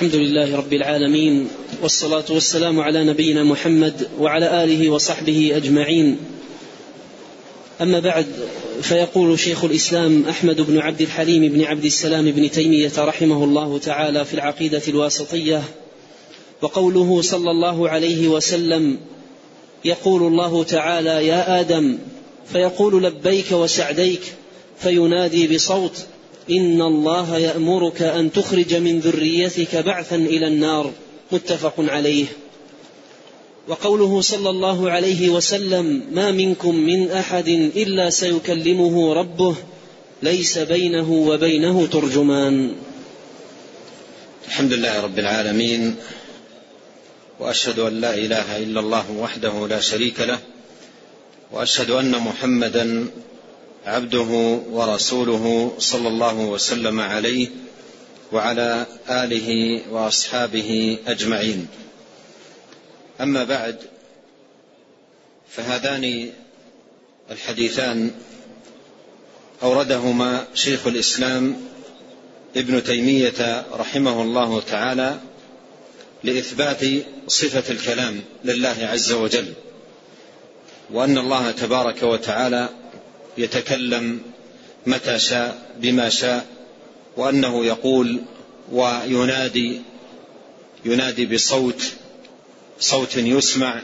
الحمد لله رب العالمين والصلاة والسلام على نبينا محمد وعلى آله وصحبه أجمعين. أما بعد فيقول شيخ الإسلام أحمد بن عبد الحليم بن عبد السلام بن تيمية رحمه الله تعالى في العقيدة الواسطية وقوله صلى الله عليه وسلم يقول الله تعالى يا آدم فيقول لبيك وسعديك فينادي بصوت إن الله يأمرك أن تخرج من ذريتك بعثا إلى النار. متفق عليه. وقوله صلى الله عليه وسلم ما منكم من أحد إلا سيكلمه ربه ليس بينه وبينه ترجمان. الحمد لله رب العالمين وأشهد أن لا إله إلا الله وحده لا شريك له وأشهد أن محمدا عبده ورسوله صلى الله وسلم عليه وعلى آله وأصحابه أجمعين. أما بعد فهذان الحديثان أوردهما شيخ الإسلام ابن تيمية رحمه الله تعالى لإثبات صفة الكلام لله عز وجل وأن الله تبارك وتعالى يتكلم متى شاء بما شاء وأنه يقول وينادي ينادي بصوت صوت يسمع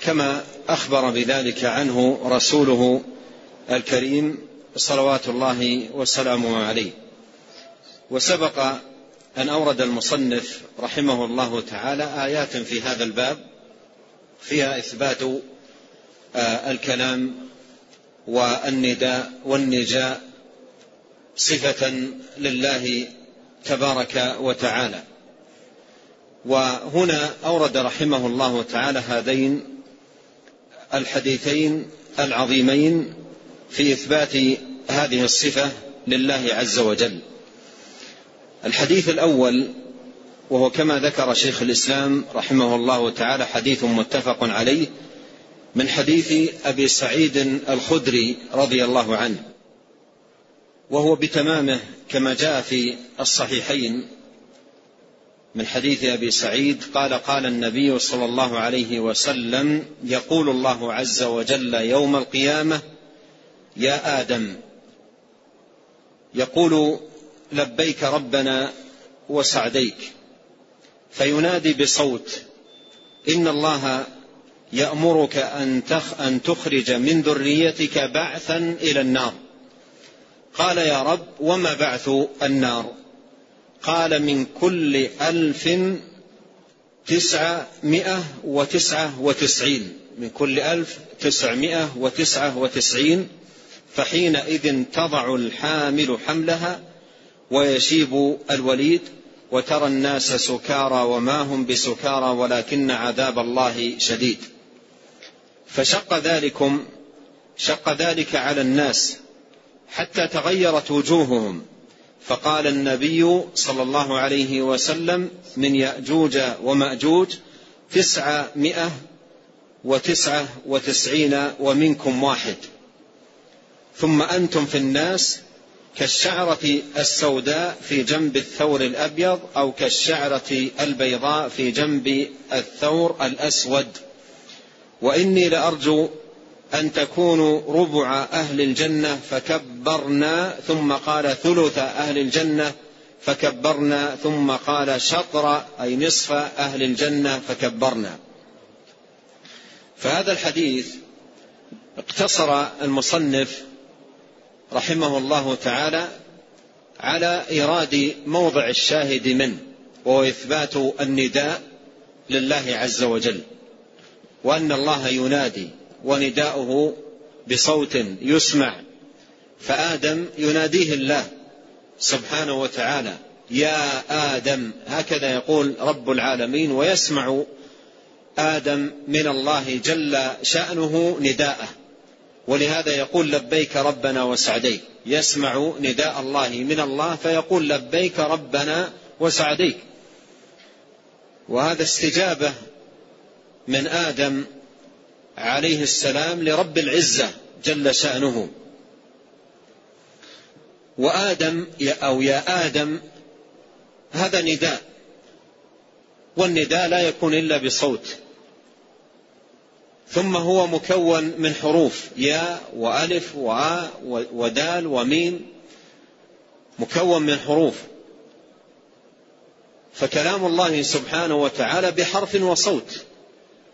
كما أخبر بذلك عنه رسوله الكريم صلوات الله وسلامه عليه. وسبق أن أورد المصنف رحمه الله تعالى آيات في هذا الباب فيها إثبات الكلام والنداء والنجاء صفة لله تبارك وتعالى. وهنا أورد رحمه الله تعالى هذين الحديثين العظيمين في إثبات هذه الصفة لله عز وجل. الحديث الأول وهو كما ذكر شيخ الإسلام رحمه الله تعالى حديث متفق عليه من حديث أبي سعيد الخدري رضي الله عنه وهو بتمامه كما جاء في الصحيحين. من حديث أبي سعيد قال قال النبي صلى الله عليه وسلم يقول الله عز وجل يوم القيامة يا آدم يقول لبيك ربنا وسعديك فينادي بصوت إن الله يأمرك أن, أن تخرج من ذريتك بعثا إلى النار. قال يا رب وما بعث النار؟ قال من كل ألف تسعمائة وتسعة وتسعين. من كل ألف تسعمائة وتسعة وتسعين. فحينئذ تضع الحامل حملها ويشيب الوليد وترى الناس سكارى وما هم بسكارى ولكن عذاب الله شديد. فشق ذلكم شق ذلك على الناس حتى تغيرت وجوههم. فقال النبي صلى الله عليه وسلم من يأجوج ومأجوج تسعمائة وتسعة وتسعين ومنكم واحد. ثم أنتم في الناس كالشعرة السوداء في جنب الثور الأبيض أو كالشعرة البيضاء في جنب الثور الأسود. وإني لأرجو أن تكونوا ربع أهل الجنة فكبرنا ثم قال ثلث أهل الجنة فكبرنا ثم قال شطر أي نصف أهل الجنة فكبرنا. فهذا الحديث اقتصر المصنف رحمه الله تعالى على إيراد موضع الشاهد منه وهو إثبات النداء لله عز وجل. وأن الله ينادي ونداؤه بصوت يسمع. فآدم يناديه الله سبحانه وتعالى يا آدم هكذا يقول رب العالمين ويسمع آدم من الله جل شأنه نداءه. ولهذا يقول لبيك ربنا وسعديك. يسمع نداء الله من الله فيقول لبيك ربنا وسعديك. وهذا استجابة من آدم عليه السلام لرب العزة جل شأنه. وآدم أو يا آدم هذا نداء. والنداء لا يكون إلا بصوت. ثم هو مكون من حروف ياء وألف وآ ودال وميم مكون من حروف. فكلام الله سبحانه وتعالى بحرف وصوت.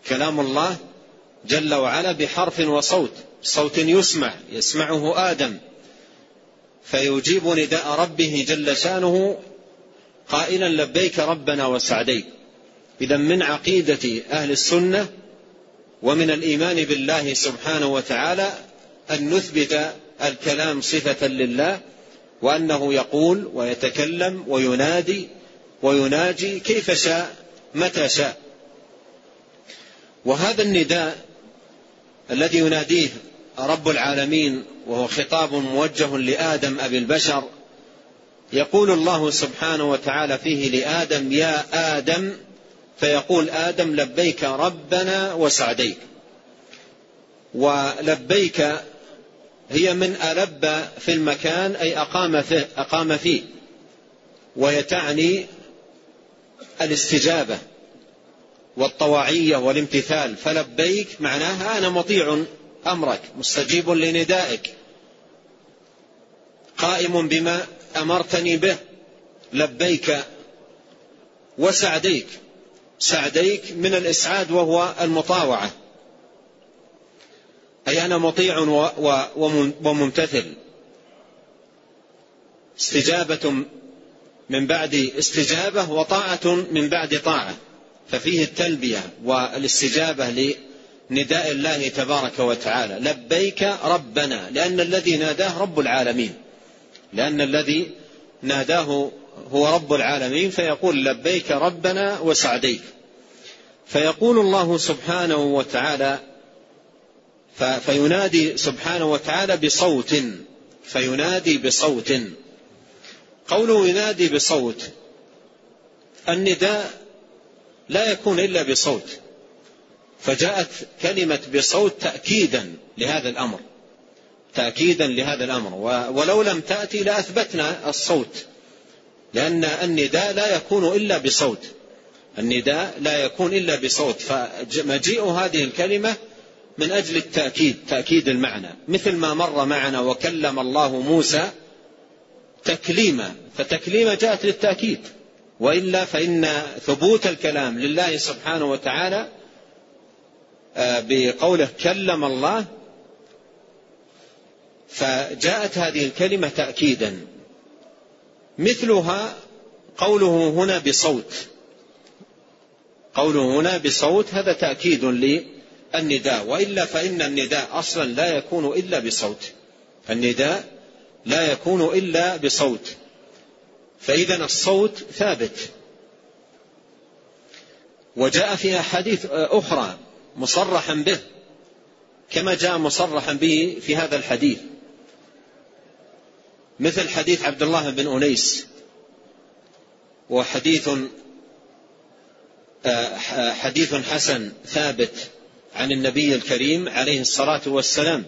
كلام الله جل وعلا بحرف وصوت صوت يسمع يسمعه آدم. فيجيب نداء ربه جل شأنه قائلا لبيك ربنا وسعديك. إذا من عقيدة أهل السنة ومن الإيمان بالله سبحانه وتعالى أن نثبت الكلام صفة لله وأنه يقول ويتكلم وينادي ويناجي كيف شاء متى شاء. وهذا النداء الذي يناديه رب العالمين وهو خطاب موجه لآدم أبي البشر يقول الله سبحانه وتعالى فيه لآدم يا آدم فيقول آدم لبيك ربنا وسعديك ولبيك هي من ألب في المكان أي أقام فيه, أقام فيه وهي تعني الاستجابة. والطواعية والامتثال. فلبيك معناها أنا مطيع أمرك مستجيب لندائك. قائم بما أمرتني به. لبيك وسعديك. سعديك من الإسعاد وهو المطاوعة. أي أنا مطيع وممتثل. استجابة من بعد استجابة وطاعة من بعد طاعة. ففيه التلبية والاستجابة لنداء الله تبارك وتعالى. لبيك ربنا لأن الذي ناداه رب العالمين. لأن الذي ناداه هو رب العالمين فيقول لبيك ربنا وسعديك. فيقول الله سبحانه وتعالى فينادي سبحانه وتعالى بصوت فينادي بصوت. قوله ينادي بصوت النداء لا يكون إلا بصوت. فجاءت كلمة بصوت تاكيدا لهذا الأمر. تاكيدا لهذا الأمر. ولو لم تأتي لأثبتنا الصوت. لأن النداء لا يكون إلا بصوت. النداء لا يكون إلا بصوت. فمجيء هذه الكلمة من أجل التأكيد تأكيد المعنى. مثل ما مر معنا وكلم الله موسى تكليما. فتكليما جاءت للتأكيد. وإلا فإن ثبوت الكلام لله سبحانه وتعالى آه، بقوله كلم الله فجاءت هذه الكلمة تاكيدا. مثلها قوله هنا بصوت. قوله هنا بصوت هذا تأكيد للنداء. وإلا فإن النداء أصلا لا يكون إلا بصوت. النداء لا يكون إلا بصوت. فإذا الصوت ثابت. وجاء في أحاديث أخرى مصرحا به كما جاء مصرحا به في هذا الحديث. مثل حديث عبد الله بن أنيس وحديث حديث حسن ثابت عن النبي الكريم عليه الصلاة والسلام.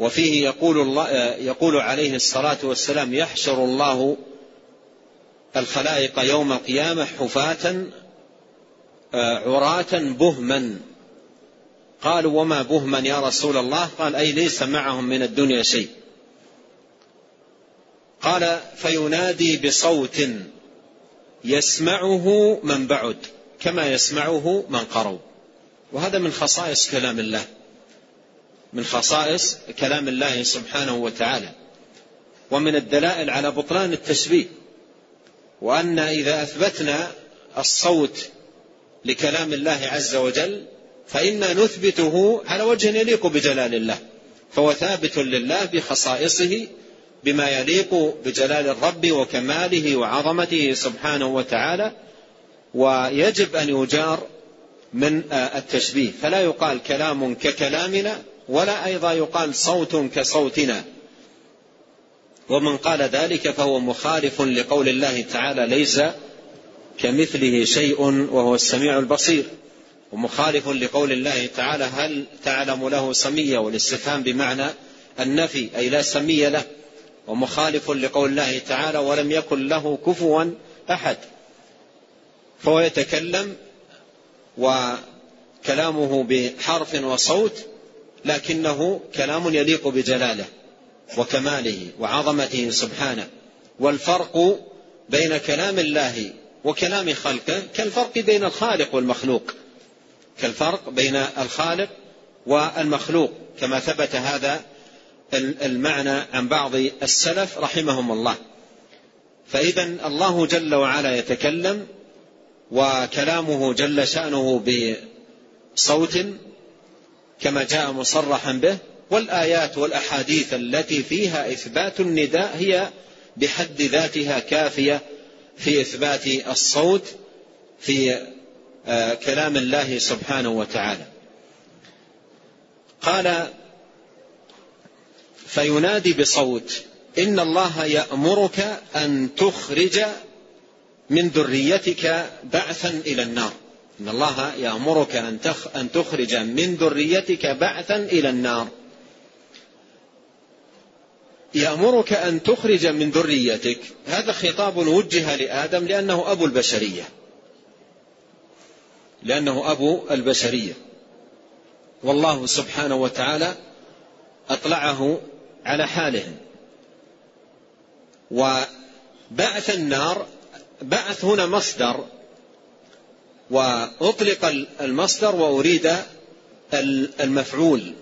وفيه يقول, الله يقول عليه الصلاة والسلام يحشر الله الخلائق يوم القيامة حفاة عراة بهما. قالوا وما بهما يا رسول الله؟ قال أي ليس معهم من الدنيا شيء. قال فينادي بصوت يسمعه من بعد كما يسمعه من قرب وهذا من خصائص كلام الله. من خصائص كلام الله سبحانه وتعالى. ومن الدلائل على بطلان التشبيه وأن إذا أثبتنا الصوت لكلام الله عز وجل فإنا نثبته على وجه يليق بجلال الله فهو ثابت لله بخصائصه بما يليق بجلال الرب وكماله وعظمته سبحانه وتعالى ويجب أن يجار من التشبيه. فلا يقال كلام ككلامنا ولا أيضا يقال صوت كصوتنا. ومن قال ذلك فهو مخالف لقول الله تعالى ليس كمثله شيء وهو السميع البصير. ومخالف لقول الله تعالى هل تعلم له سمية والاستفهام بمعنى النفي أي لا سمي له. ومخالف لقول الله تعالى ولم يكن له كفوا أحد. فهو يتكلم وكلامه بحرف وصوت لكنه كلام يليق بجلاله وكماله وعظمته سبحانه والفرق بين كلام الله وكلام خلقه كالفرق بين الخالق والمخلوق. كالفرق بين الخالق والمخلوق كما ثبت هذا المعنى عن بعض السلف رحمهم الله. فإذا الله جل وعلا يتكلم وكلامه جل شأنه بصوت كما جاء مصرحا به والآيات والأحاديث التي فيها إثبات النداء هي بحد ذاتها كافية في إثبات الصوت في آه، كلام الله سبحانه وتعالى. قال فينادي بصوت إن الله يأمرك أن تخرج من ذريتك بعثا إلى النار. إن الله يأمرك أن تخرج من ذريتك بعثا إلى النار. يأمرك أن تخرج من ذريتك. هذا خطاب وجه لآدم لأنه أبو البشرية. لأنه أبو البشرية. والله سبحانه وتعالى أطلعه على حالهم وبعث النار بعث هنا مصدر وأطلق المصدر وأريد المفعول.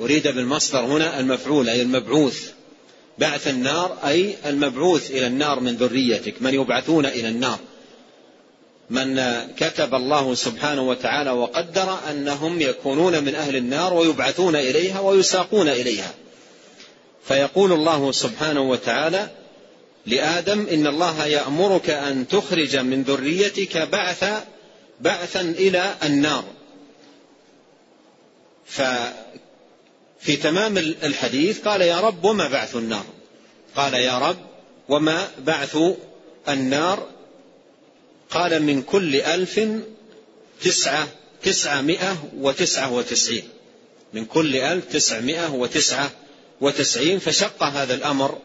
أريد بالمصدر هنا المفعول أي المبعوث. بعث النار أي المبعوث إلى النار من ذريتك من يبعثون إلى النار. من كتب الله سبحانه وتعالى وقدر أنهم يكونون من أهل النار ويبعثون إليها ويساقون إليها. فيقول الله سبحانه وتعالى لآدم إن الله يأمرك أن تخرج من ذريتك بعثا بعثا إلى النار. في تمام الحديث قال يا رب وما بعث النار؟ قال يا رب وما بعث النار؟ قال من كل ألف تسعة تسعمائة وتسعة وتسعين. من كل ألف تسعمائة وتسعة وتسعين فشق هذا الأمر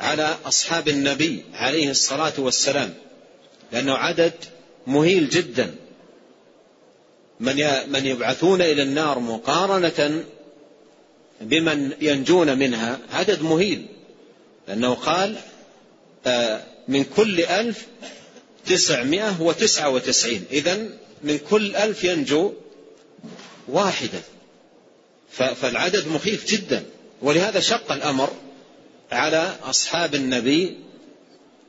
على أصحاب النبي عليه الصلاة والسلام لأنه عدد مهيل جدا. من من يبعثون إلى النار مقارنة بمن ينجون منها عدد مهيل. لأنه قال آه، من كل ألف تسعمائة وتسعة وتسعين. إذن من كل ألف ينجو واحدا فالعدد مخيف جدا. ولهذا شق الأمر على أصحاب النبي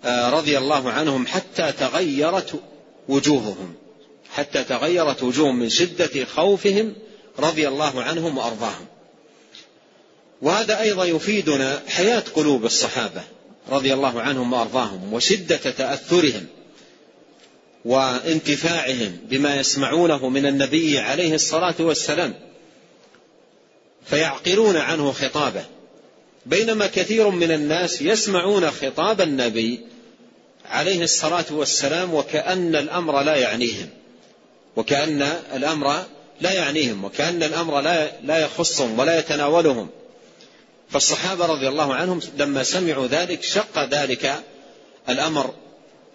آه، رضي الله عنهم حتى تغيرت وجوههم. حتى تغيرت وجوههم من شدة خوفهم رضي الله عنهم وأرضاهم. وهذا أيضا يفيدنا حياة قلوب الصحابة رضي الله عنهم وأرضاهم وشدة تأثرهم وانتفاعهم بما يسمعونه من النبي عليه الصلاة والسلام فيعقلون عنه خطابه. بينما كثير من الناس يسمعون خطاب النبي عليه الصلاة والسلام وكأن الأمر لا يعنيهم. وكأن الأمر لا يعنيهم وكأن الأمر لا لا يخصهم ولا يتناولهم. فالصحابة رضي الله عنهم لما سمعوا ذلك شق ذلك الأمر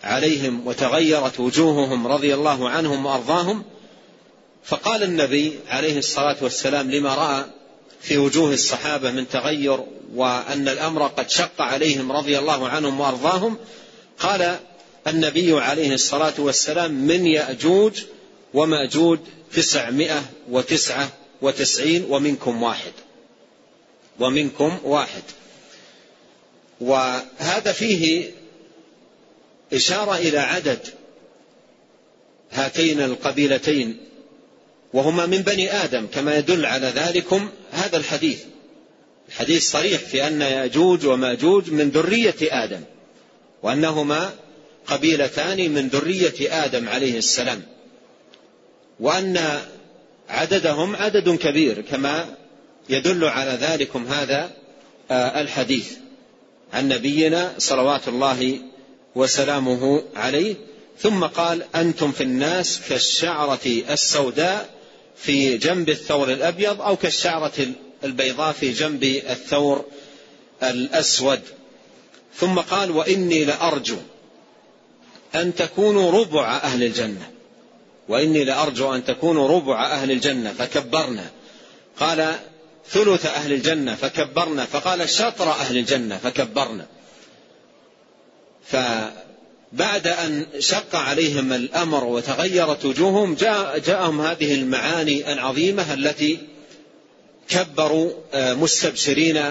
عليهم وتغيرت وجوههم رضي الله عنهم وأرضاهم. فقال النبي عليه الصلاة والسلام لما رأى في وجوه الصحابة من تغير وأن الأمر قد شق عليهم رضي الله عنهم وأرضاهم قال النبي عليه الصلاة والسلام من يأجوج ومأجوج تسعمائة وتسعة وتسعين ومنكم واحد. ومنكم واحد. وهذا فيه إشارة إلى عدد هاتين القبيلتين وهما من بني آدم كما يدل على ذلكم هذا الحديث. الحديث صريح في أن يأجوج ومأجوج من ذرية آدم وأنهما قبيلتان من ذرية آدم عليه السلام. وأن عددهم عدد كبير كما يدل على ذلكم هذا آه، الحديث عن نبينا صلوات الله وسلامه عليه. ثم قال أنتم في الناس كالشعرة السوداء في جنب الثور الأبيض أو كالشعرة البيضاء في جنب الثور الأسود. ثم قال وإني لأرجو أن تكونوا ربع أهل الجنة. وإني لأرجو أن تكونوا ربع أهل الجنة فكبرنا قال ثلث أهل الجنة فكبرنا فقال شطر أهل الجنة فكبرنا فبعد أن شق عليهم الأمر وتغيرت وجوههم جاء جاءهم هذه المعاني العظيمة التي كبروا آه، مستبشرين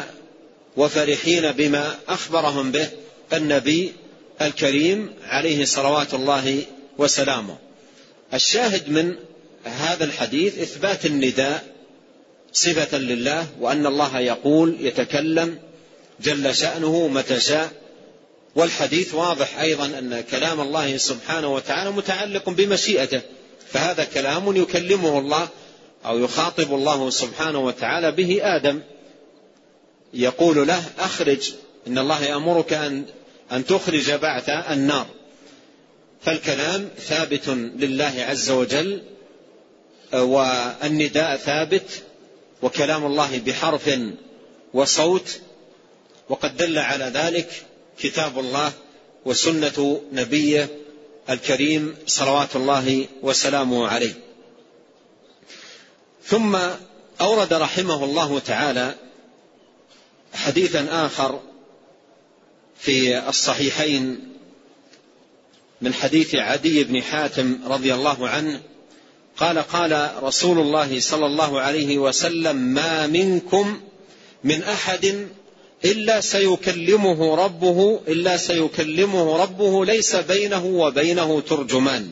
وفرحين بما أخبرهم به النبي الكريم عليه صلوات الله وسلامه. الشاهد من هذا الحديث إثبات النداء صفة لله وأن الله يقول يتكلم جل شأنه متى شاء. والحديث واضح أيضا أن كلام الله سبحانه وتعالى متعلق بمشيئته فهذا كلام يكلمه الله أو يخاطب الله سبحانه وتعالى به آدم. يقول له أخرج إن الله يأمرك أن أن تخرج بعث النار. فالكلام ثابت لله عز وجل والنداء ثابت وكلام الله بحرف وصوت وقد دل على ذلك كتاب الله وسنة نبيه الكريم صلوات الله وسلامه عليه. ثم أورد رحمه الله تعالى حديثا آخر في الصحيحين من حديث عدي بن حاتم رضي الله عنه قال قال رسول الله صلى الله عليه وسلم ما منكم من أحد إلا سيكلمه ربه إلا سيكلمه ربه ليس بينه وبينه ترجمان.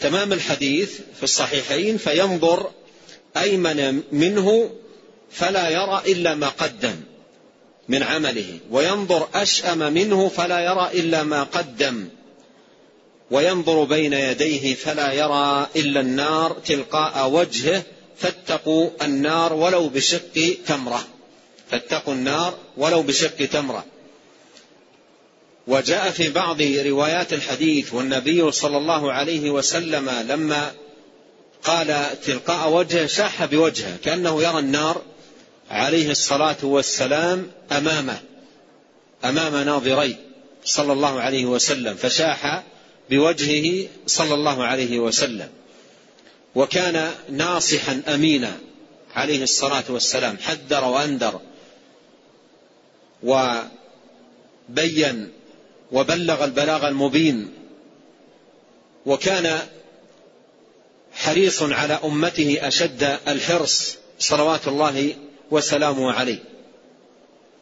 تمام الحديث في الصحيحين فينظر أيمن منه فلا يرى إلا ما قدم. من عمله وينظر أشأم منه فلا يرى إلا ما قدم وينظر بين يديه فلا يرى إلا النار تلقاء وجهه فاتقوا النار ولو بشق تمرة فاتقوا النار ولو بشق تمرة. وجاء في بعض روايات الحديث والنبي صلى الله عليه وسلم لما قال تلقاء وجهه شاح بوجهه كأنه يرى النار عليه الصلاة والسلام امامه أمام ناظريه صلى الله عليه وسلم فشاح بوجهه صلى الله عليه وسلم. وكان ناصحا أمينا عليه الصلاة والسلام حذر وانذر وبين وبلغ البلاغ المبين. وكان حريص على أمته أشد الحرص صلوات الله وسلامه عليه.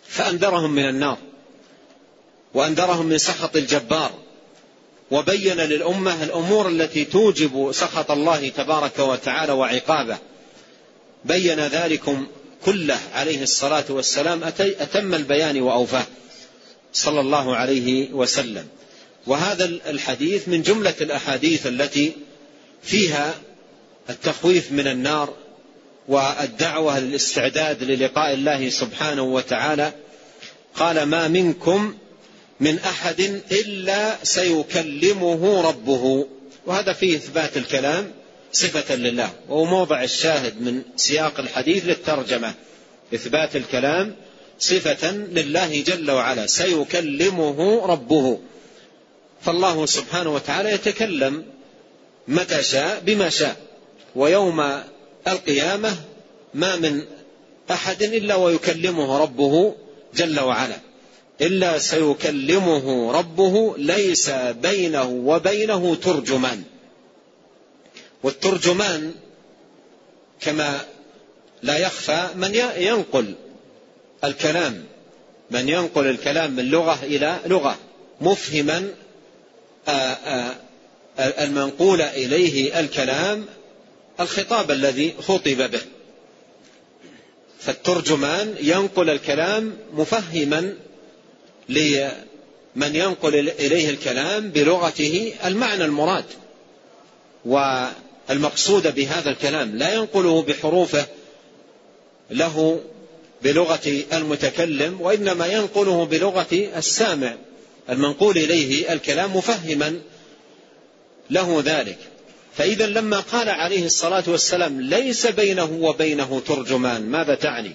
فأنذرهم من النار وأنذرهم من سخط الجبار وبين للأمة الأمور التي توجب سخط الله تبارك وتعالى وعقابه. بين ذلكم كله عليه الصلاة والسلام أتم البيان وأوفاه صلى الله عليه وسلم. وهذا الحديث من جملة الأحاديث التي فيها التخويف من النار والدعوة للاستعداد للقاء الله سبحانه وتعالى قال ما منكم من أحد إلا سيكلمه ربه. وهذا فيه إثبات الكلام صفة لله وهو موضع الشاهد من سياق الحديث للترجمة. إثبات الكلام صفة لله جل وعلا سيكلمه ربه. فالله سبحانه وتعالى يتكلم متى شاء بما شاء ويوم القيامة ما من أحد إلا ويكلمه ربه جل وعلا إلا سيكلمه ربه ليس بينه وبينه ترجمان. والترجمان كما لا يخفى من ينقل الكلام من ينقل الكلام من لغة إلى لغة مفهما المنقول إليه الكلام الخطاب الذي خطب به. فالترجمان ينقل الكلام مفهما لمن ينقل إليه الكلام بلغته المعنى المراد. والمقصود بهذا الكلام لا ينقله بحروفه له بلغة المتكلم وإنما ينقله بلغة السامع المنقول إليه الكلام مفهما له ذلك. فإذا لما قال عليه الصلاة والسلام ليس بينه وبينه ترجمان ماذا تعني؟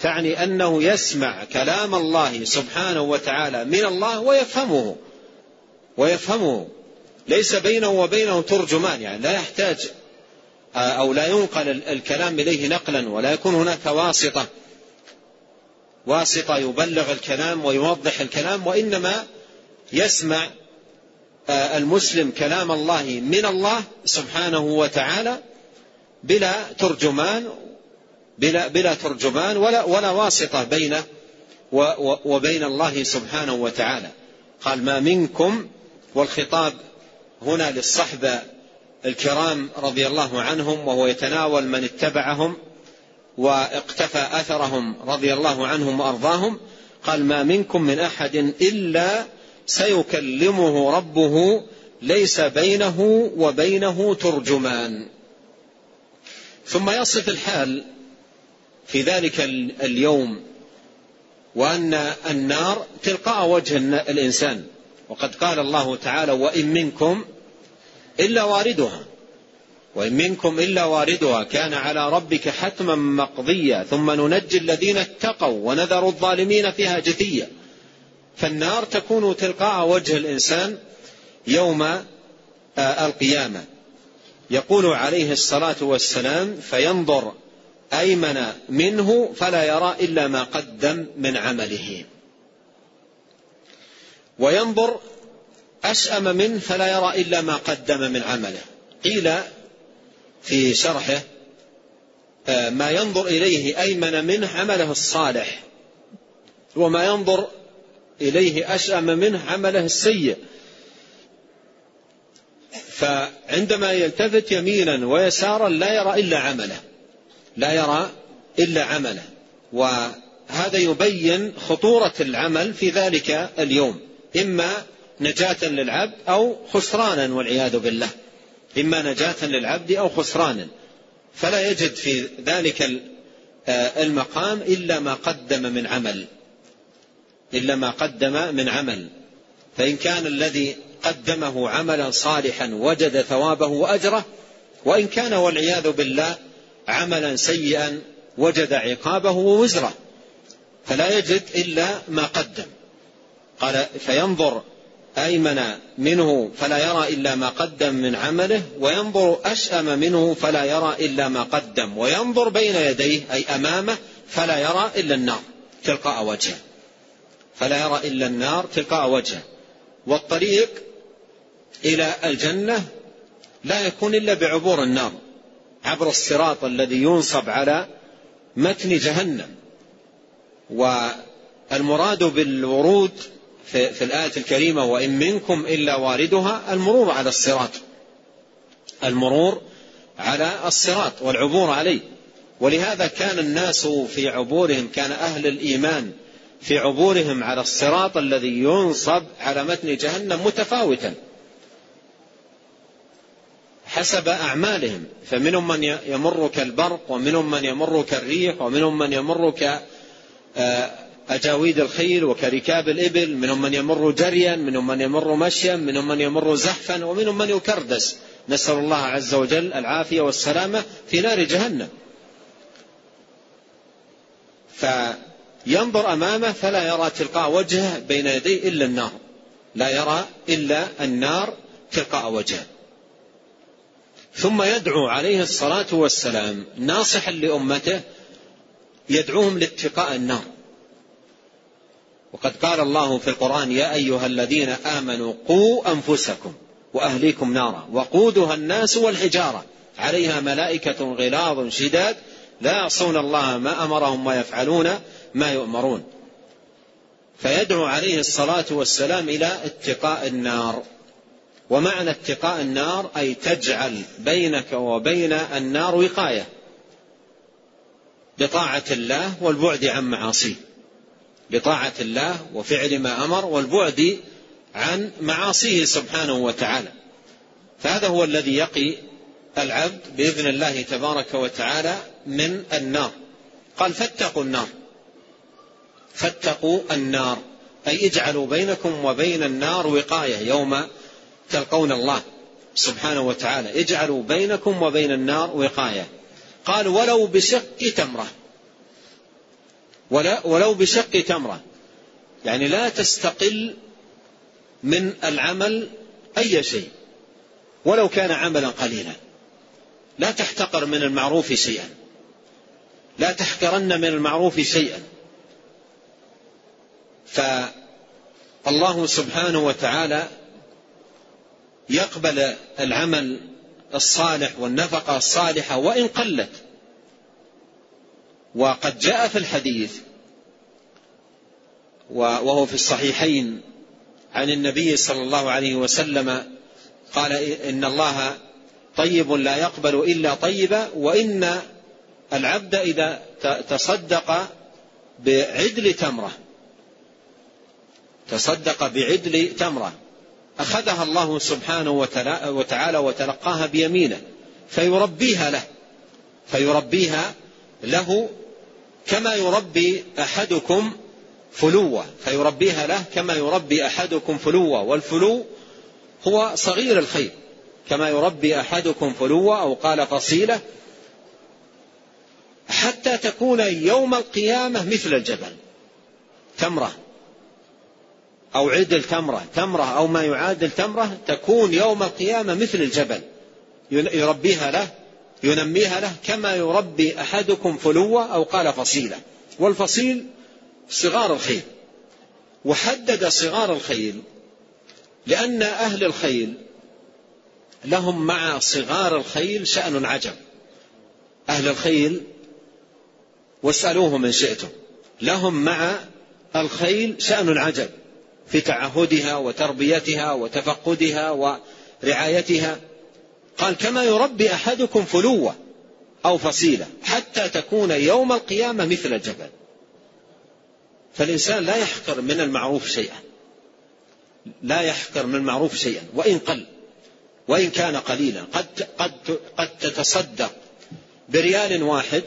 تعني أنه يسمع كلام الله سبحانه وتعالى من الله ويفهمه. ويفهمه. ليس بينه وبينه ترجمان يعني لا يحتاج أو لا ينقل الكلام إليه نقلا ولا يكون هناك واسطة. واسطة يبلغ الكلام ويوضح الكلام وإنما يسمع المسلم كلام الله من الله سبحانه وتعالى بلا ترجمان بلا, بلا ترجمان ولا, ولا واسطة بينه وبين الله سبحانه وتعالى. قال ما منكم. والخطاب هنا للصحبة الكرام رضي الله عنهم وهو يتناول من اتبعهم واقتفى أثرهم رضي الله عنهم وأرضاهم قال ما منكم من أحد إلا سيكلمه ربه ليس بينه وبينه ترجمان. ثم يصف الحال في ذلك اليوم وأن النار تلقاء وجه الإنسان. وقد قال الله تعالى وإن منكم إلا واردها. وإن منكم إلا واردها كان على ربك حتما مقضيا. ثم ننجي الذين اتقوا ونذر الظالمين فيها جثيا. فالنار تكون تلقاء وجه الإنسان يوم آه، القيامة. يقول عليه الصلاة والسلام فينظر أيمن منه فلا يرى إلا ما قدم من عمله. وينظر أشأم منه فلا يرى إلا ما قدم من عمله. قيل في شرحه آه، ما ينظر إليه أيمن منه عمله الصالح وما ينظر إليه أشأم منه عمله السيء. فعندما يلتفت يمينا ويسارا لا يرى إلا عمله. لا يرى إلا عمله. وهذا يبين خطورة العمل في ذلك اليوم. إما نجاة للعبد أو خسرانا والعياذ بالله. إما نجاة للعبد أو خسرانا. فلا يجد في ذلك آه، المقام إلا ما قدم من عمل. إلا ما قدم من عمل. فإن كان الذي قدمه عملا صالحا وجد ثوابه وأجره وإن كان والعياذ بالله عملا سيئا وجد عقابه ووزره فلا يجد إلا ما قدم. قال فينظر أيمن منه فلا يرى إلا ما قدم من عمله وينظر أشأم منه فلا يرى إلا ما قدم وينظر بين يديه أي أمامه فلا يرى إلا النار. تلقاء وجهه. فلا يرى إلا النار تلقاء وجهه. والطريق إلى الجنة لا يكون إلا بعبور النار عبر الصراط الذي ينصب على متن جهنم. والمراد بالورود في, في الآية الكريمة وإن منكم إلا واردها المرور على الصراط. المرور على الصراط والعبور عليه. ولهذا كان الناس في عبورهم كان أهل الإيمان في عبورهم على الصراط الذي ينصب على متن جهنم متفاوتا. حسب أعمالهم فمنهم من يمر كالبرق ومنهم من يمر كالريح ومنهم من يمر ك أجاويد الخيل وكركاب الإبل منهم من يمر جريا منهم من يمر مشيا منهم من يمر زحفا ومنهم من يكردس. نسأل الله عز وجل العافية والسلامة في نار جهنم. فينظر أمامه فلا يرى تلقاء وجهه بين يديه إلا النار. لا يرى إلا النار تلقاء وجهه. ثم يدعو عليه الصلاة والسلام ناصحا لأمته يدعوهم لاتقاء النار. وقد قال الله في القرآن يا أيها الذين آمنوا قوا أنفسكم وأهليكم نارا وقودها الناس والحجارة. عليها ملائكة غلاظ شداد لا يعصون الله ما أمرهم ويفعلون. ما يؤمرون. فيدعو عليه الصلاة والسلام إلى اتقاء النار. ومعنى اتقاء النار أي تجعل بينك وبين النار وقاية. بطاعة الله والبعد عن معاصيه. بطاعة الله وفعل ما أمر والبعد عن معاصيه سبحانه وتعالى. فهذا هو الذي يقي العبد بإذن الله تبارك وتعالى من النار. قال فاتقوا النار. فاتقوا النار. أي اجعلوا بينكم وبين النار وقاية يوم تلقون الله سبحانه وتعالى. اجعلوا بينكم وبين النار وقاية. قال ولو بشق تمرة. ولا ولو بشق تمرة. يعني لا تستقل من العمل أي شيء. ولو كان عملا قليلا. لا تحتقر من المعروف شيئا. لا تحقرن من المعروف شيئا. فالله سبحانه وتعالى يقبل العمل الصالح والنفقة الصالحة وإن قلت. وقد جاء في الحديث وهو في الصحيحين عن النبي صلى الله عليه وسلم قال إن الله طيب لا يقبل إلا طيبا وإن العبد إذا تصدق بعدل تمرة. تصدق بعدل تمره. أخذها الله سبحانه وتعالى وتلقاها بيمينه فيربيها له. فيربيها له كما يربي أحدكم فلوة. فيربيها له كما يربي أحدكم فلوة. والفلو هو صغير الخير كما يربي أحدكم فلوة أو قال فصيلة حتى تكون يوم القيامة مثل الجبل. تمرة. أو عدل تمره تمرة أو ما يعادل تمره تكون يوم القيامة مثل الجبل. يربيها له ينميها له كما يربي أحدكم فلوة أو قال فصيلة. والفصيل صغار الخيل. وحدد صغار الخيل لأن أهل الخيل لهم مع صغار الخيل شأن عجب. أهل الخيل واسألوهم إن شئتم. لهم مع الخيل شأن عجب. في تعهدها وتربيتها وتفقدها ورعايتها. قال كما يربي أحدكم فلوة أو فصيلة حتى تكون يوم القيامة مثل الجبل فالإنسان لا يحقر من المعروف شيئا. لا يحقر من المعروف شيئا. وإن قل وإن كان قليلا. قد قد قد تتصدق بريال واحد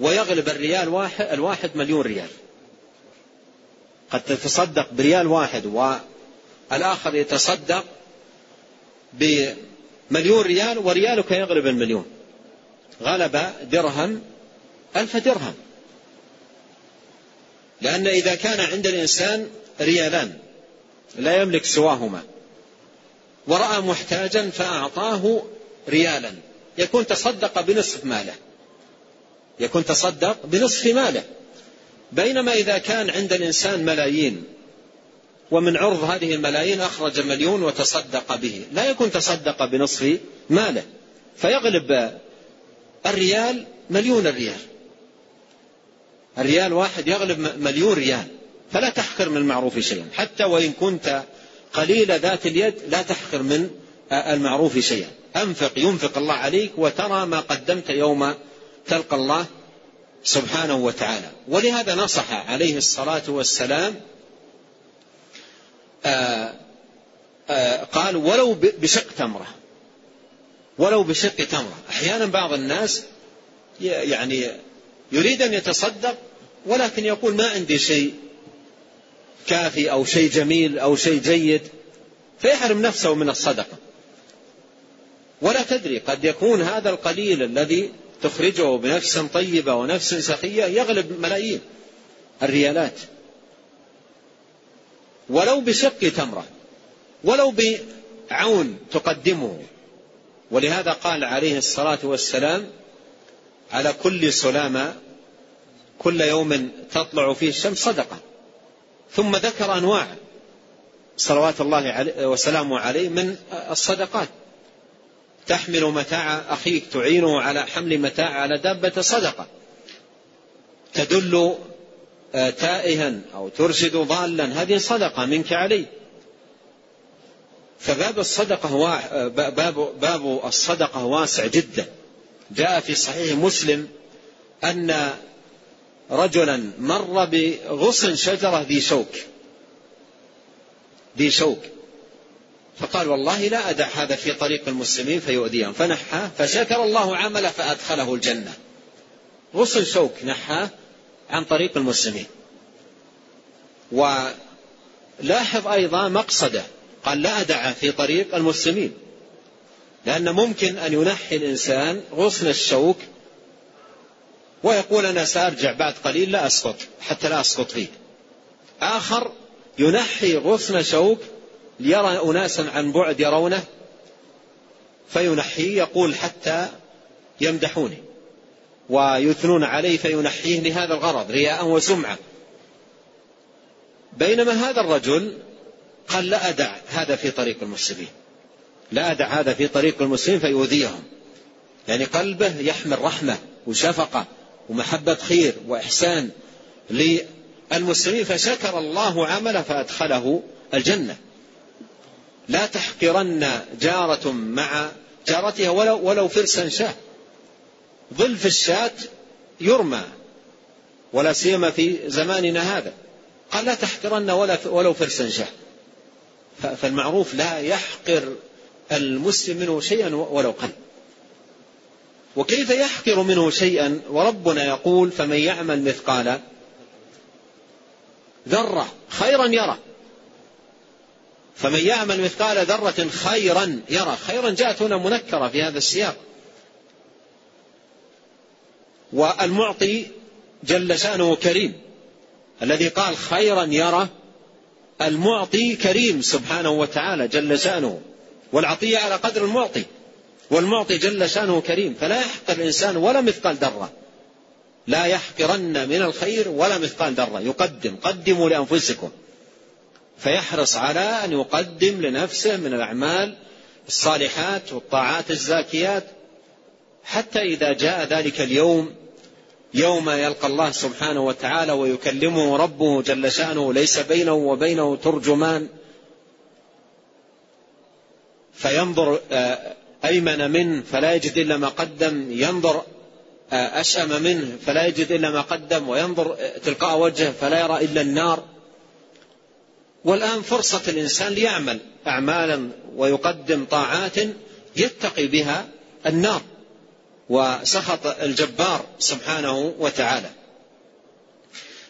ويغلب الريال واحد الواحد مليون ريال. قد تتصدق بريال واحد والآخر يتصدق بمليون ريال وريالك يغلب المليون. غلب درهم ألف درهم. لأن إذا كان عند الإنسان ريالان لا يملك سواهما. ورأى محتاجا فأعطاه ريالا. يكون تصدق بنصف ماله. يكون تصدق بنصف ماله. بينما إذا كان عند الإنسان ملايين ومن عرض هذه الملايين أخرج مليون وتصدق به. لا يكون تصدق بنصف ماله. فيغلب الريال مليون الريال الريال واحد يغلب مليون ريال. فلا تحقر من المعروف شيئا. حتى وإن كنت قليل ذات اليد لا تحقر من المعروف شيئا. أنفق ينفق الله عليك وترى ما قدمت يوم تلقى الله سبحانه وتعالى. ولهذا نصح عليه الصلاة والسلام آآ آه، آآ آه، قال ولو بشق تمرة. ولو بشق تمرة. أحيانا بعض الناس يعني يريد أن يتصدق ولكن يقول ما عندي شيء كافي أو شيء جميل أو شيء جيد. فيحرم نفسه من الصدقة. ولا تدري قد يكون هذا القليل الذي تخرجه بنفس طيبة ونفس سخية يغلب ملايين الريالات. ولو بشق تمرة ولو بعون تقدمه. ولهذا قال عليه الصلاة والسلام على كل سلامة كل يوم تطلع فيه الشمس صدقة. ثم ذكر أنواع صلوات الله وسلامه عليه من الصدقات. تحمل متاع أخيك تعينه على حمل متاع على دابة صدقة. تدل آه، تائها أو ترشد ضالا هذه صدقة منك عليه فباب الصدقة آه، باب باب الصدقة واسع جدا. جاء في صحيح مسلم أن رجلا مر بغصن شجرة ذي شوك. ذي شوك. فقال والله لا أدع هذا في طريق المسلمين فيؤذيهم. فنحاه فشكر الله عمله فأدخله الجنة. غصن شوك نحاه عن طريق المسلمين. ولاحظ أيضا مقصده. قال لا أدع في طريق المسلمين. لأن ممكن أن ينحي الإنسان غصن الشوك ويقول أنا سأرجع بعد قليل لا أسقط حتى لا أسقط فيه آخر ينحي غصن شوك ليرى أناسا عن بعد يرونه فينحيه يقول حتى يمدحوني. ويثنون عليه فينحيه لهذا الغرض رياء وسمعة. بينما هذا الرجل قال لا أدع هذا في طريق المسلمين لا أدع هذا في طريق المسلمين فيؤذيهم. يعني قلبه يحمل رحمة وشفقة ومحبة خير وإحسان للمسلمين فشكر الله عمله فأدخله الجنة. لا تحقرن جارة مع جارتها ولو, ولو فرسا شاه ظلف الشاة يرمى ولا سيما في زماننا هذا. قال لا تحقرن ولو فرسا شاه فالمعروف لا يحقر المسلم منه شيئا ولو قل. وكيف يحقر منه شيئا؟ وربنا يقول فمن يعمل مثقال ذرة خيرا يرى فمن يعمل مثقال ذرة خيرا يرى. خيرا جاءت هنا منكرة في هذا السياق. والمعطي جل شأنه كريم. الذي قال خيرا يرى المعطي كريم سبحانه وتعالى جل شأنه. والعطية على قدر المعطي. والمعطي جل شأنه كريم. فلا يحقر الإنسان ولا مثقال ذرة. لا يحقرن من الخير ولا مثقال ذرة. يقدم قدموا لأنفسكم. فيحرص على أن يقدم لنفسه من الأعمال الصالحات والطاعات الزاكيات حتى إذا جاء ذلك اليوم يوم يلقى الله سبحانه وتعالى ويكلمه ربه جل شأنه ليس بينه وبينه ترجمان. فينظر آه، أيمن منه فلا يجد إلا ما قدم. ينظر آه، أشأم منه فلا يجد إلا ما قدم. وينظر آه، تلقاء وجهه فلا يرى إلا النار. والآن فرصة الإنسان ليعمل أعمالا ويقدم طاعات يتقي بها النار وسخط الجبار سبحانه وتعالى.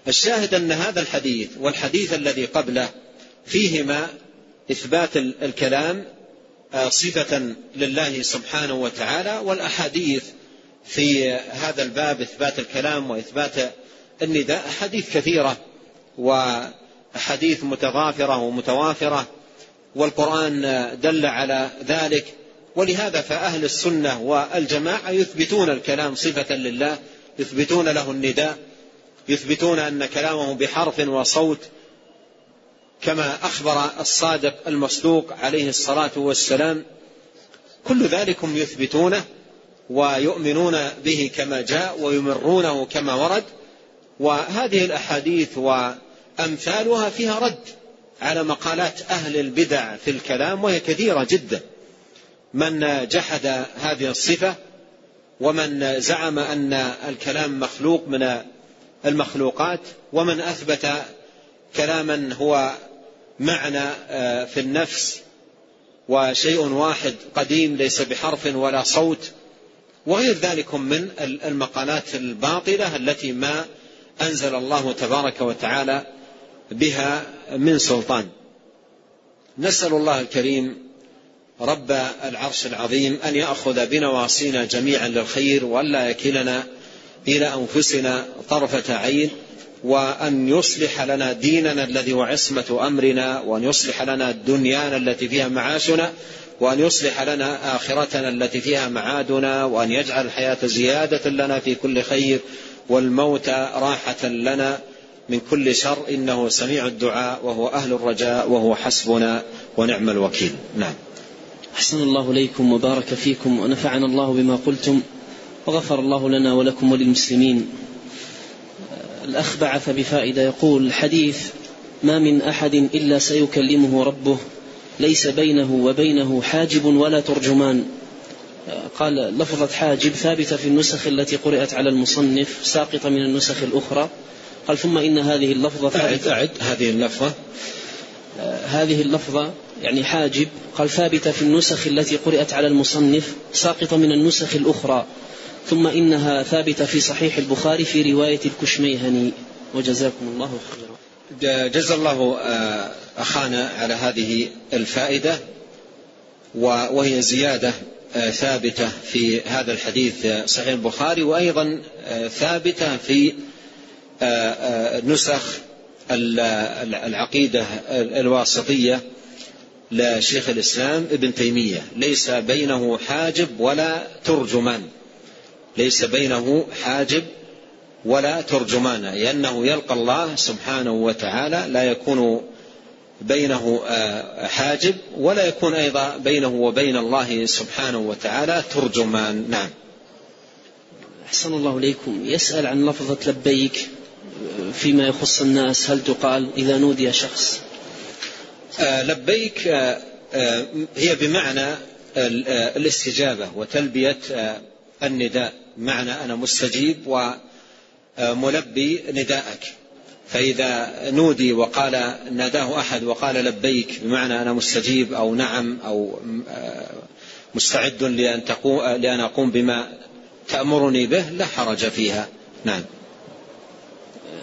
الشاهد أن هذا الحديث والحديث الذي قبله فيهما إثبات الكلام آه، صفة لله سبحانه وتعالى والأحاديث في هذا الباب إثبات الكلام وإثبات النداء أحاديث كثيرة وأحاديث متضافرة ومتوافرة والقرآن دل على ذلك. ولهذا فأهل السنة والجماعة يثبتون الكلام صفة لله يثبتون له النداء يثبتون أن كلامه بحرف وصوت كما أخبر الصادق المصدوق عليه الصلاة والسلام. كل ذلك يثبتونه ويؤمنون به كما جاء ويمرونه كما ورد. وهذه الأحاديث وأمثالها فيها رد على مقالات أهل البدع في الكلام وهي كثيرة جدا. من جحد هذه الصفة ومن زعم أن الكلام مخلوق من المخلوقات ومن أثبت كلاما هو معنى آه، في النفس وشيء واحد قديم ليس بحرف ولا صوت. وغير ذلك من المقالات الباطلة التي ما أنزل الله تبارك وتعالى بها من سلطان. نسأل الله الكريم رب العرش العظيم أن يأخذ بنواصينا جميعا للخير وألا يكلنا إلى أنفسنا طرفة عين وأن يصلح لنا ديننا الذي هو عصمة أمرنا وأن يصلح لنا دنيانا التي فيها معاشنا وأن يصلح لنا آخرتنا التي فيها معادنا وأن يجعل الحياة زيادة لنا في كل خير والموت راحة لنا من كل شر إنه سميع الدعاء وهو أهل الرجاء وهو حسبنا ونعم الوكيل. نعم. أحسن الله إليكم وبارك فيكم ونفعنا الله بما قلتم وغفر الله لنا ولكم وللمسلمين. الأخ بعث بفائدة يقول الحديث ما من أحد إلا سيكلمه ربه ليس بينه وبينه حاجب ولا ترجمان. قال لفظة حاجب ثابتة في النسخ التي قرأت على المصنف ساقطة من النسخ الأخرى. قال ثم إن هذه اللفظة أعد, أعد هذه اللفظة. هذه اللفظة يعني حاجب. قال ثابتة في النسخ التي قرأت على المصنف ساقطة من النسخ الأخرى. ثم إنها ثابتة في صحيح البخاري في رواية الكشميهني. وجزاكم الله خيرا. جزا الله آه، أخانا على هذه الفائدة. وهي زيادة ثابتة في هذا الحديث صحيح البخاري. وأيضا ثابتة في نسخ العقيدة الواسطية لشيخ الإسلام ابن تيمية. ليس بينه حاجب ولا ترجمان. ليس بينه حاجب ولا ترجمان لأنه يلقى الله سبحانه وتعالى لا يكون بينه آه، حاجب ولا يكون أيضا بينه وبين الله سبحانه وتعالى ترجمان. نعم. أحسن الله إليكم. يسأل عن لفظة لبيك. فيما يخص الناس هل تقال إذا نودي شخص؟ آه، لبيك آه، هي بمعنى الاستجابة وتلبية النداء. معنى أنا مستجيب وملبي نداءك. فإذا نودي وقال ناداه أحد وقال لبيك بمعنى أنا مستجيب أو نعم أو مستعد لأن, تقوم لأن أقوم بما تأمرني به لا حرج فيها. نعم.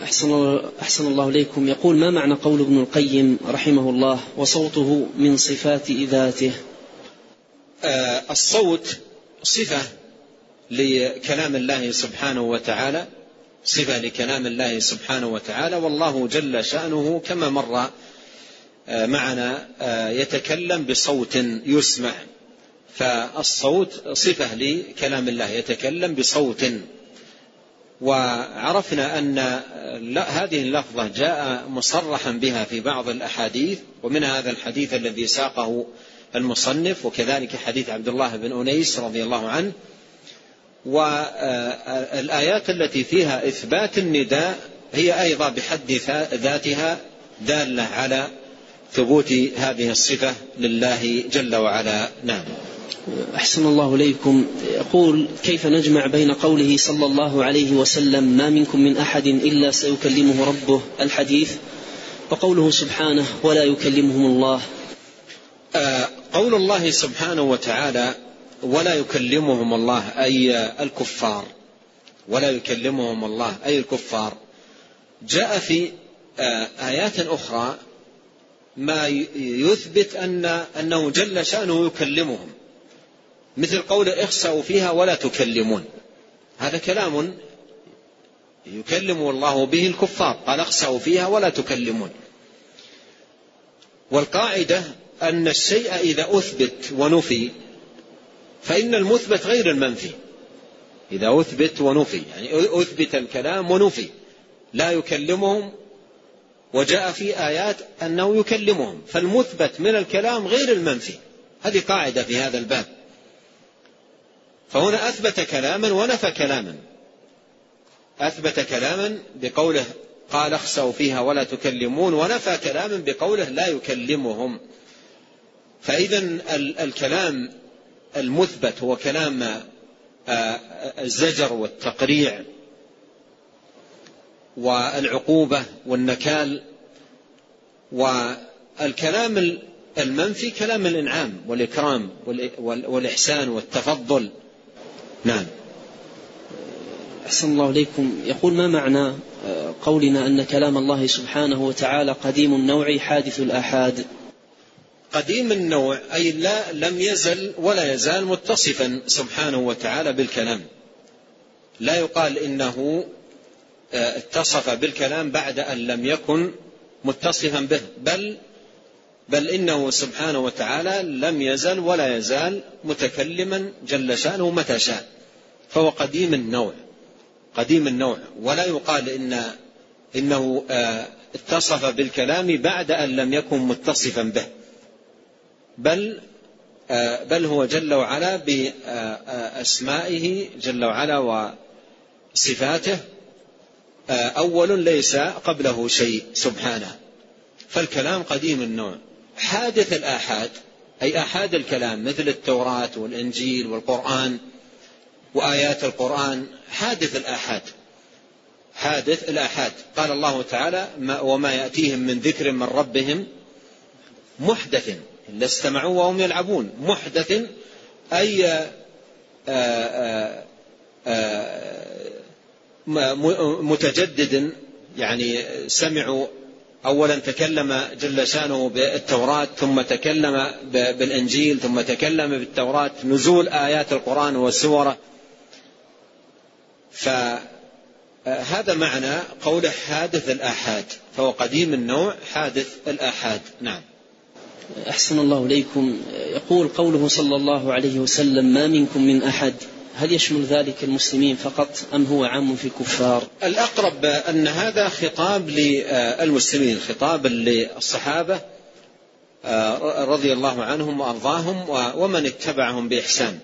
أحسن أحسن الله إليكم. يقول ما معنى قول ابن القيم رحمه الله وصوته من صفات ذاته؟ آه الصوت صفة لكلام الله سبحانه وتعالى صفة لكلام الله سبحانه وتعالى والله جل شأنه كما مر آه، معنا آه، يتكلم بصوت يسمع. فالصوت صفة لكلام الله يتكلم بصوت وعرفنا أن هذه اللفظة جاء مصرحا بها في بعض الأحاديث ومن هذا الحديث الذي ساقه المصنف وكذلك حديث عبد الله بن أنيس رضي الله عنه. والآيات التي فيها إثبات النداء هي أيضا بحد ذاتها دالة على ثبوت هذه الصفة لله جل وعلا. نعم. أحسن الله إليكم. يقول كيف نجمع بين قوله صلى الله عليه وسلم ما منكم من أحد إلا سيكلمه ربه الحديث وقوله سبحانه ولا يكلمهم الله آه، قول الله سبحانه وتعالى ولا يكلمهم الله أي الكفار. ولا يكلمهم الله أي الكفار. جاء في آه، آيات أخرى ما يثبت أن أنه جل شأنه يكلمهم. مثل قول اخسأوا فيها ولا تكلمون. هذا كلام يكلم الله به الكفار. قال اخسأوا فيها ولا تكلمون. والقاعدة أن الشيء إذا أثبت ونفي فإن المثبت غير المنفي. إذا أثبت ونفي يعني أثبت الكلام ونفي. لا يكلمهم وجاء في آيات أنه يكلمهم. فالمثبت من الكلام غير المنفي. هذه قاعدة في هذا الباب. فهنا أثبت كلاما ونفى كلاما. أثبت كلاما بقوله قال اخسوا فيها ولا تكلمون ونفى كلاما بقوله لا يكلمهم. فإذا الكلام المثبت هو كلام آه، الزجر والتقريع والعقوبة والنكال والكلام المنفي كلام الإنعام والإكرام والإحسان والتفضل. نعم. أحسن الله إليكم. يقول ما معنى آه، قولنا أن كلام الله سبحانه وتعالى قديم النوع حادث الآحاد؟ قديم النوع أي لا لم يزل ولا يزال متصفا سبحانه وتعالى بالكلام. لا يقال إنه آه، اتصف بالكلام بعد أن لم يكن متصفا به بل بل إنه سبحانه وتعالى لم يزل ولا يزال متكلما جل شأنه متى شاء. فهو قديم النوع قديم النوع. ولا يقال إن إنه آه، اتصف بالكلام بعد أن لم يكن متصفا به. بل آه، بل هو جل وعلا بأسمائه جل وعلا وصفاته. آه، أول ليس قبله شيء سبحانه. فالكلام قديم النوع. حادث الآحاد أي آحاد الكلام مثل التوراة والإنجيل والقرآن وآيات القرآن حادث الآحاد. حادث الآحاد. قال الله تعالى وما يأتيهم من ذكر من ربهم محدث إلا استمعوا وهم يلعبون. محدث أي آآ آآ آآ متجدد يعني سمعوا. أولا تكلم جل شأنه بالتوراة ثم تكلم بالإنجيل ثم تكلم بالتوراة. نزول آيات القرآن وسوره فهذا معنى قوله حادث الآحاد فهو قديم النوع حادث الآحاد. نعم. أحسن الله إليكم. يقول قوله صلى الله عليه وسلم ما منكم من أحد. هل يشمل ذلك المسلمين فقط أم هو عام في الكفار؟ الأقرب أن هذا خطاب للمسلمين خطاب للصحابة آه، رضي الله عنهم وأرضاهم ومن اتبعهم بإحسان.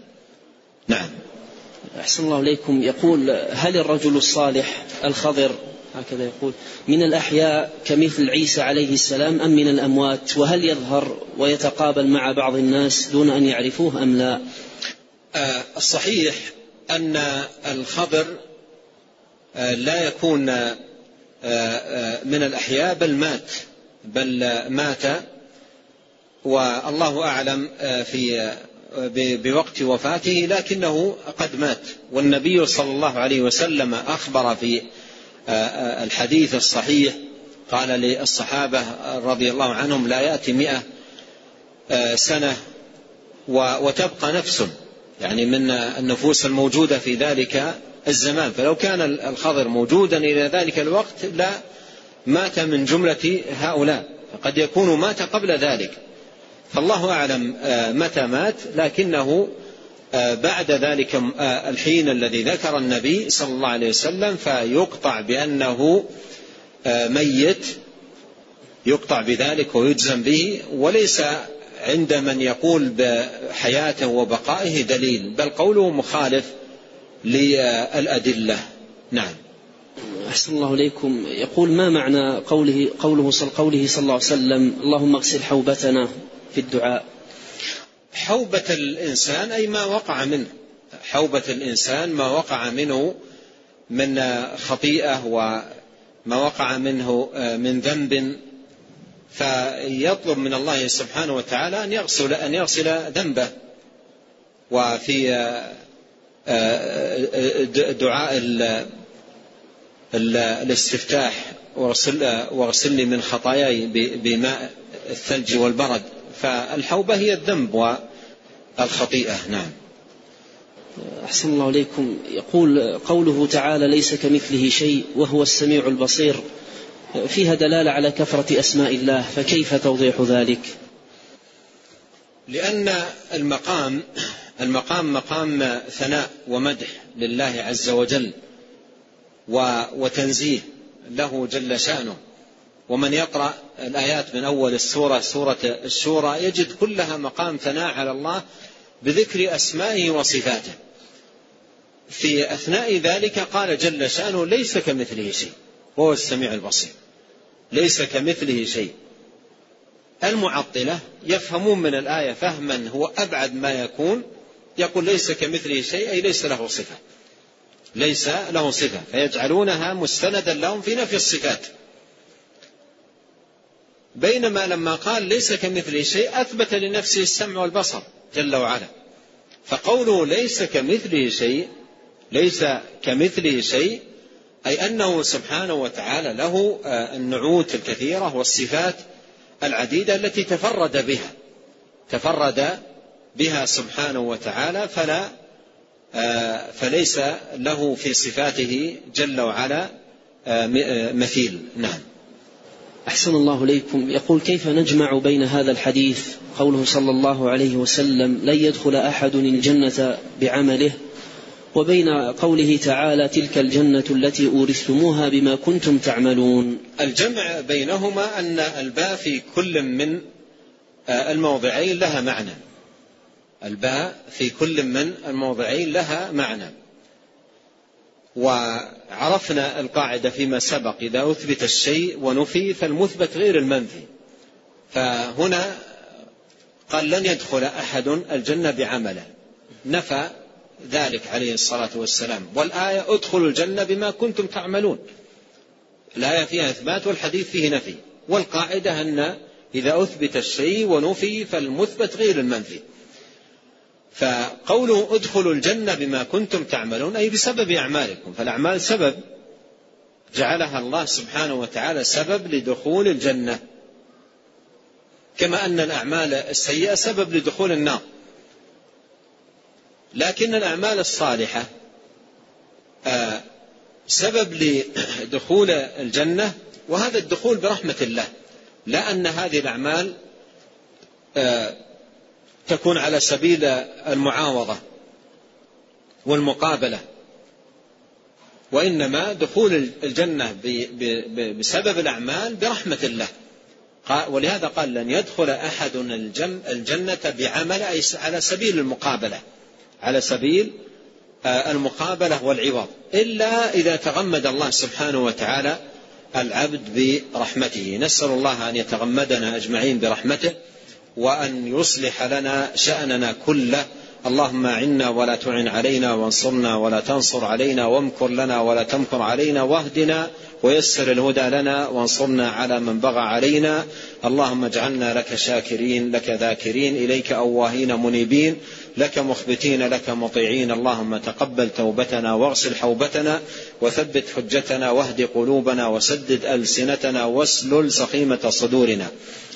نعم. أحسن الله إليكم. يقول هل الرجل الصالح الخضر هكذا يقول من الأحياء كمثل عيسى عليه السلام أم من الأموات؟ وهل يظهر ويتقابل مع بعض الناس دون أن يعرفوه أم لا؟ آه، الصحيح أن الخضر آه، لا يكون آه، من الأحياء بل مات بل مات. والله أعلم في بوقت وفاته لكنه قد مات. والنبي صلى الله عليه وسلم أخبر في الحديث الصحيح قال للصحابة رضي الله عنهم لا يأتي مئة سنة وتبقى نفس. يعني من النفوس الموجودة في ذلك الزمان. فلو كان الخضر موجودا إلى ذلك الوقت لا مات من جملة هؤلاء. فقد يكون مات قبل ذلك. فالله أعلم آه، متى مات لكنه آه، بعد ذلك آه، الحين الذي ذكر النبي صلى الله عليه وسلم فيقطع بأنه ميت يقطع بذلك ويجزم به وليس عند من يقول بحياته وبقائه دليل بل قوله مخالف للأدلة. نعم. أحسن الله إليكم. يقول ما معنى قوله قوله قوله صلى الله عليه وسلم اللهم اغسل حوبتنا؟ في الدعاء. حوبة الإنسان أي ما وقع منه. حوبة الإنسان ما وقع منه من خطيئة وما وقع منه من ذنب. فيطلب من الله سبحانه وتعالى أن يغسل أن يغسل ذنبه. وفي آه، آه، دعاء الاستفتاح واغسلني من خطاياي بماء الثلج والبرد. فالحوبة هي الذنب والخطيئة نعم. أحسن الله إليكم يقول قوله تعالى ليس كمثله شيء وهو السميع البصير فيها دلالة على كثرة أسماء الله فكيف توضيح ذلك؟ لأن المقام المقام مقام ثناء ومدح لله عز وجل وتنزيه له جل شأنه. ومن يقرأ الآيات من أول السورة سورة الشورى يجد كلها مقام ثناء على الله بذكر أسمائه وصفاته. في أثناء ذلك قال جل شأنه ليس كمثله شيء وهو السميع البصير. ليس كمثله شيء. المعطلة يفهمون من الآية فهما هو أبعد ما يكون يقول ليس كمثله شيء أي ليس له صفة. ليس له صفة فيجعلونها مستندا لهم في نفي الصفات. بينما لما قال ليس كمثله شيء أثبت لنفسه السمع والبصر جل وعلا. فقوله ليس كمثله شيء ليس كمثله شيء أي أنه سبحانه وتعالى له آه، النعوت الكثيرة والصفات العديدة التي تفرد بها. تفرد بها سبحانه وتعالى فلا آه، فليس له في صفاته جل وعلا آه، مثيل. نعم. أحسن الله إليكم. يقول كيف نجمع بين هذا الحديث قوله صلى الله عليه وسلم لن يدخل أحد الجنة بعمله وبين قوله تعالى تلك الجنة التي أورثتموها بما كنتم تعملون الجمع بينهما أن الباء في كل من الموضعين لها معنى. الباء في كل من الموضعين لها معنى. وعرفنا القاعدة فيما سبق. إذا أثبت الشيء ونفي فالمثبت غير المنفي. فهنا قال لن يدخل أحد الجنة بعمله. نفى ذلك عليه الصلاة والسلام. والآية ادخلوا الجنة بما كنتم تعملون. الآية فيها إثبات والحديث فيه نفي. والقاعدة أن إذا أثبت الشيء ونفي فالمثبت غير المنفي. فقوله ادخلوا الجنة بما كنتم تعملون أي بسبب أعمالكم. فالأعمال سبب جعلها الله سبحانه وتعالى سبب لدخول الجنة. كما أن الأعمال السيئة سبب لدخول النار. لكن الأعمال الصالحة آه، سبب لدخول الجنة وهذا الدخول برحمة الله. لا أن هذه الأعمال آه، تكون على سبيل المعاوضة والمقابلة. وإنما دخول الجنة بسبب الأعمال برحمة الله. ولهذا قال لن يدخل أحد الجنة بعمل أي على سبيل المقابلة. على سبيل آه، المقابلة والعوض. إلا إذا تغمد الله سبحانه وتعالى العبد برحمته. نسأل الله أن يتغمدنا أجمعين برحمته. وأن يصلح لنا شأننا كله. اللهم عنا ولا تعن علينا وانصرنا ولا تنصر علينا وامكر لنا ولا تمكر علينا واهدنا ويسر الهدى لنا وانصرنا على من بغى علينا. اللهم اجعلنا لك شاكرين لك ذاكرين إليك أواهين منيبين. لك مخبتين لك مطيعين. اللهم تقبل توبتنا واغسل حوبتنا وثبت حجتنا واهد قلوبنا وسدد ألسنتنا واسلل سخيمة صدورنا.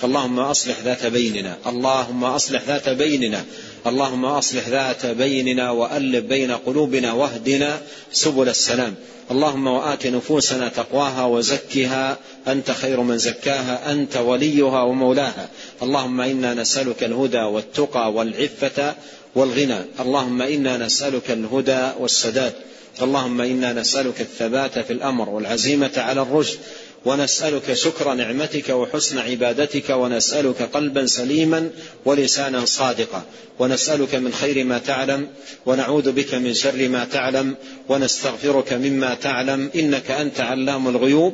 اللهم أصلح ذات بيننا. اللهم أصلح ذات بيننا. اللهم أصلح ذات بيننا وألف بين قلوبنا واهدنا سبل السلام. اللهم وآت نفوسنا تقواها وزكها. أنت خير من زكاها. أنت وليها ومولاها. اللهم إنا نسألك الهدى والتقى والعفة والغنى. اللهم إنا نسألك الهدى والسداد. اللهم إنا نسألك الثبات في الأمر والعزيمة على الرشد. ونسألك شكر نعمتك وحسن عبادتك. ونسألك قلبا سليما ولسانا صادقا. ونسألك من خير ما تعلم. ونعوذ بك من شر ما تعلم. ونستغفرك مما تعلم. إنك أنت علام الغيوب.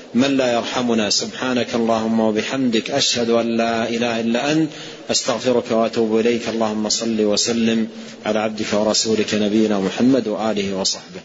من لا يرحمنا سبحانك اللهم وبحمدك أشهد أن لا إله إلا أنت أستغفرك وأتوب إليك اللهم صل وسلم على عبدك ورسولك نبينا محمد وآله وصحبه.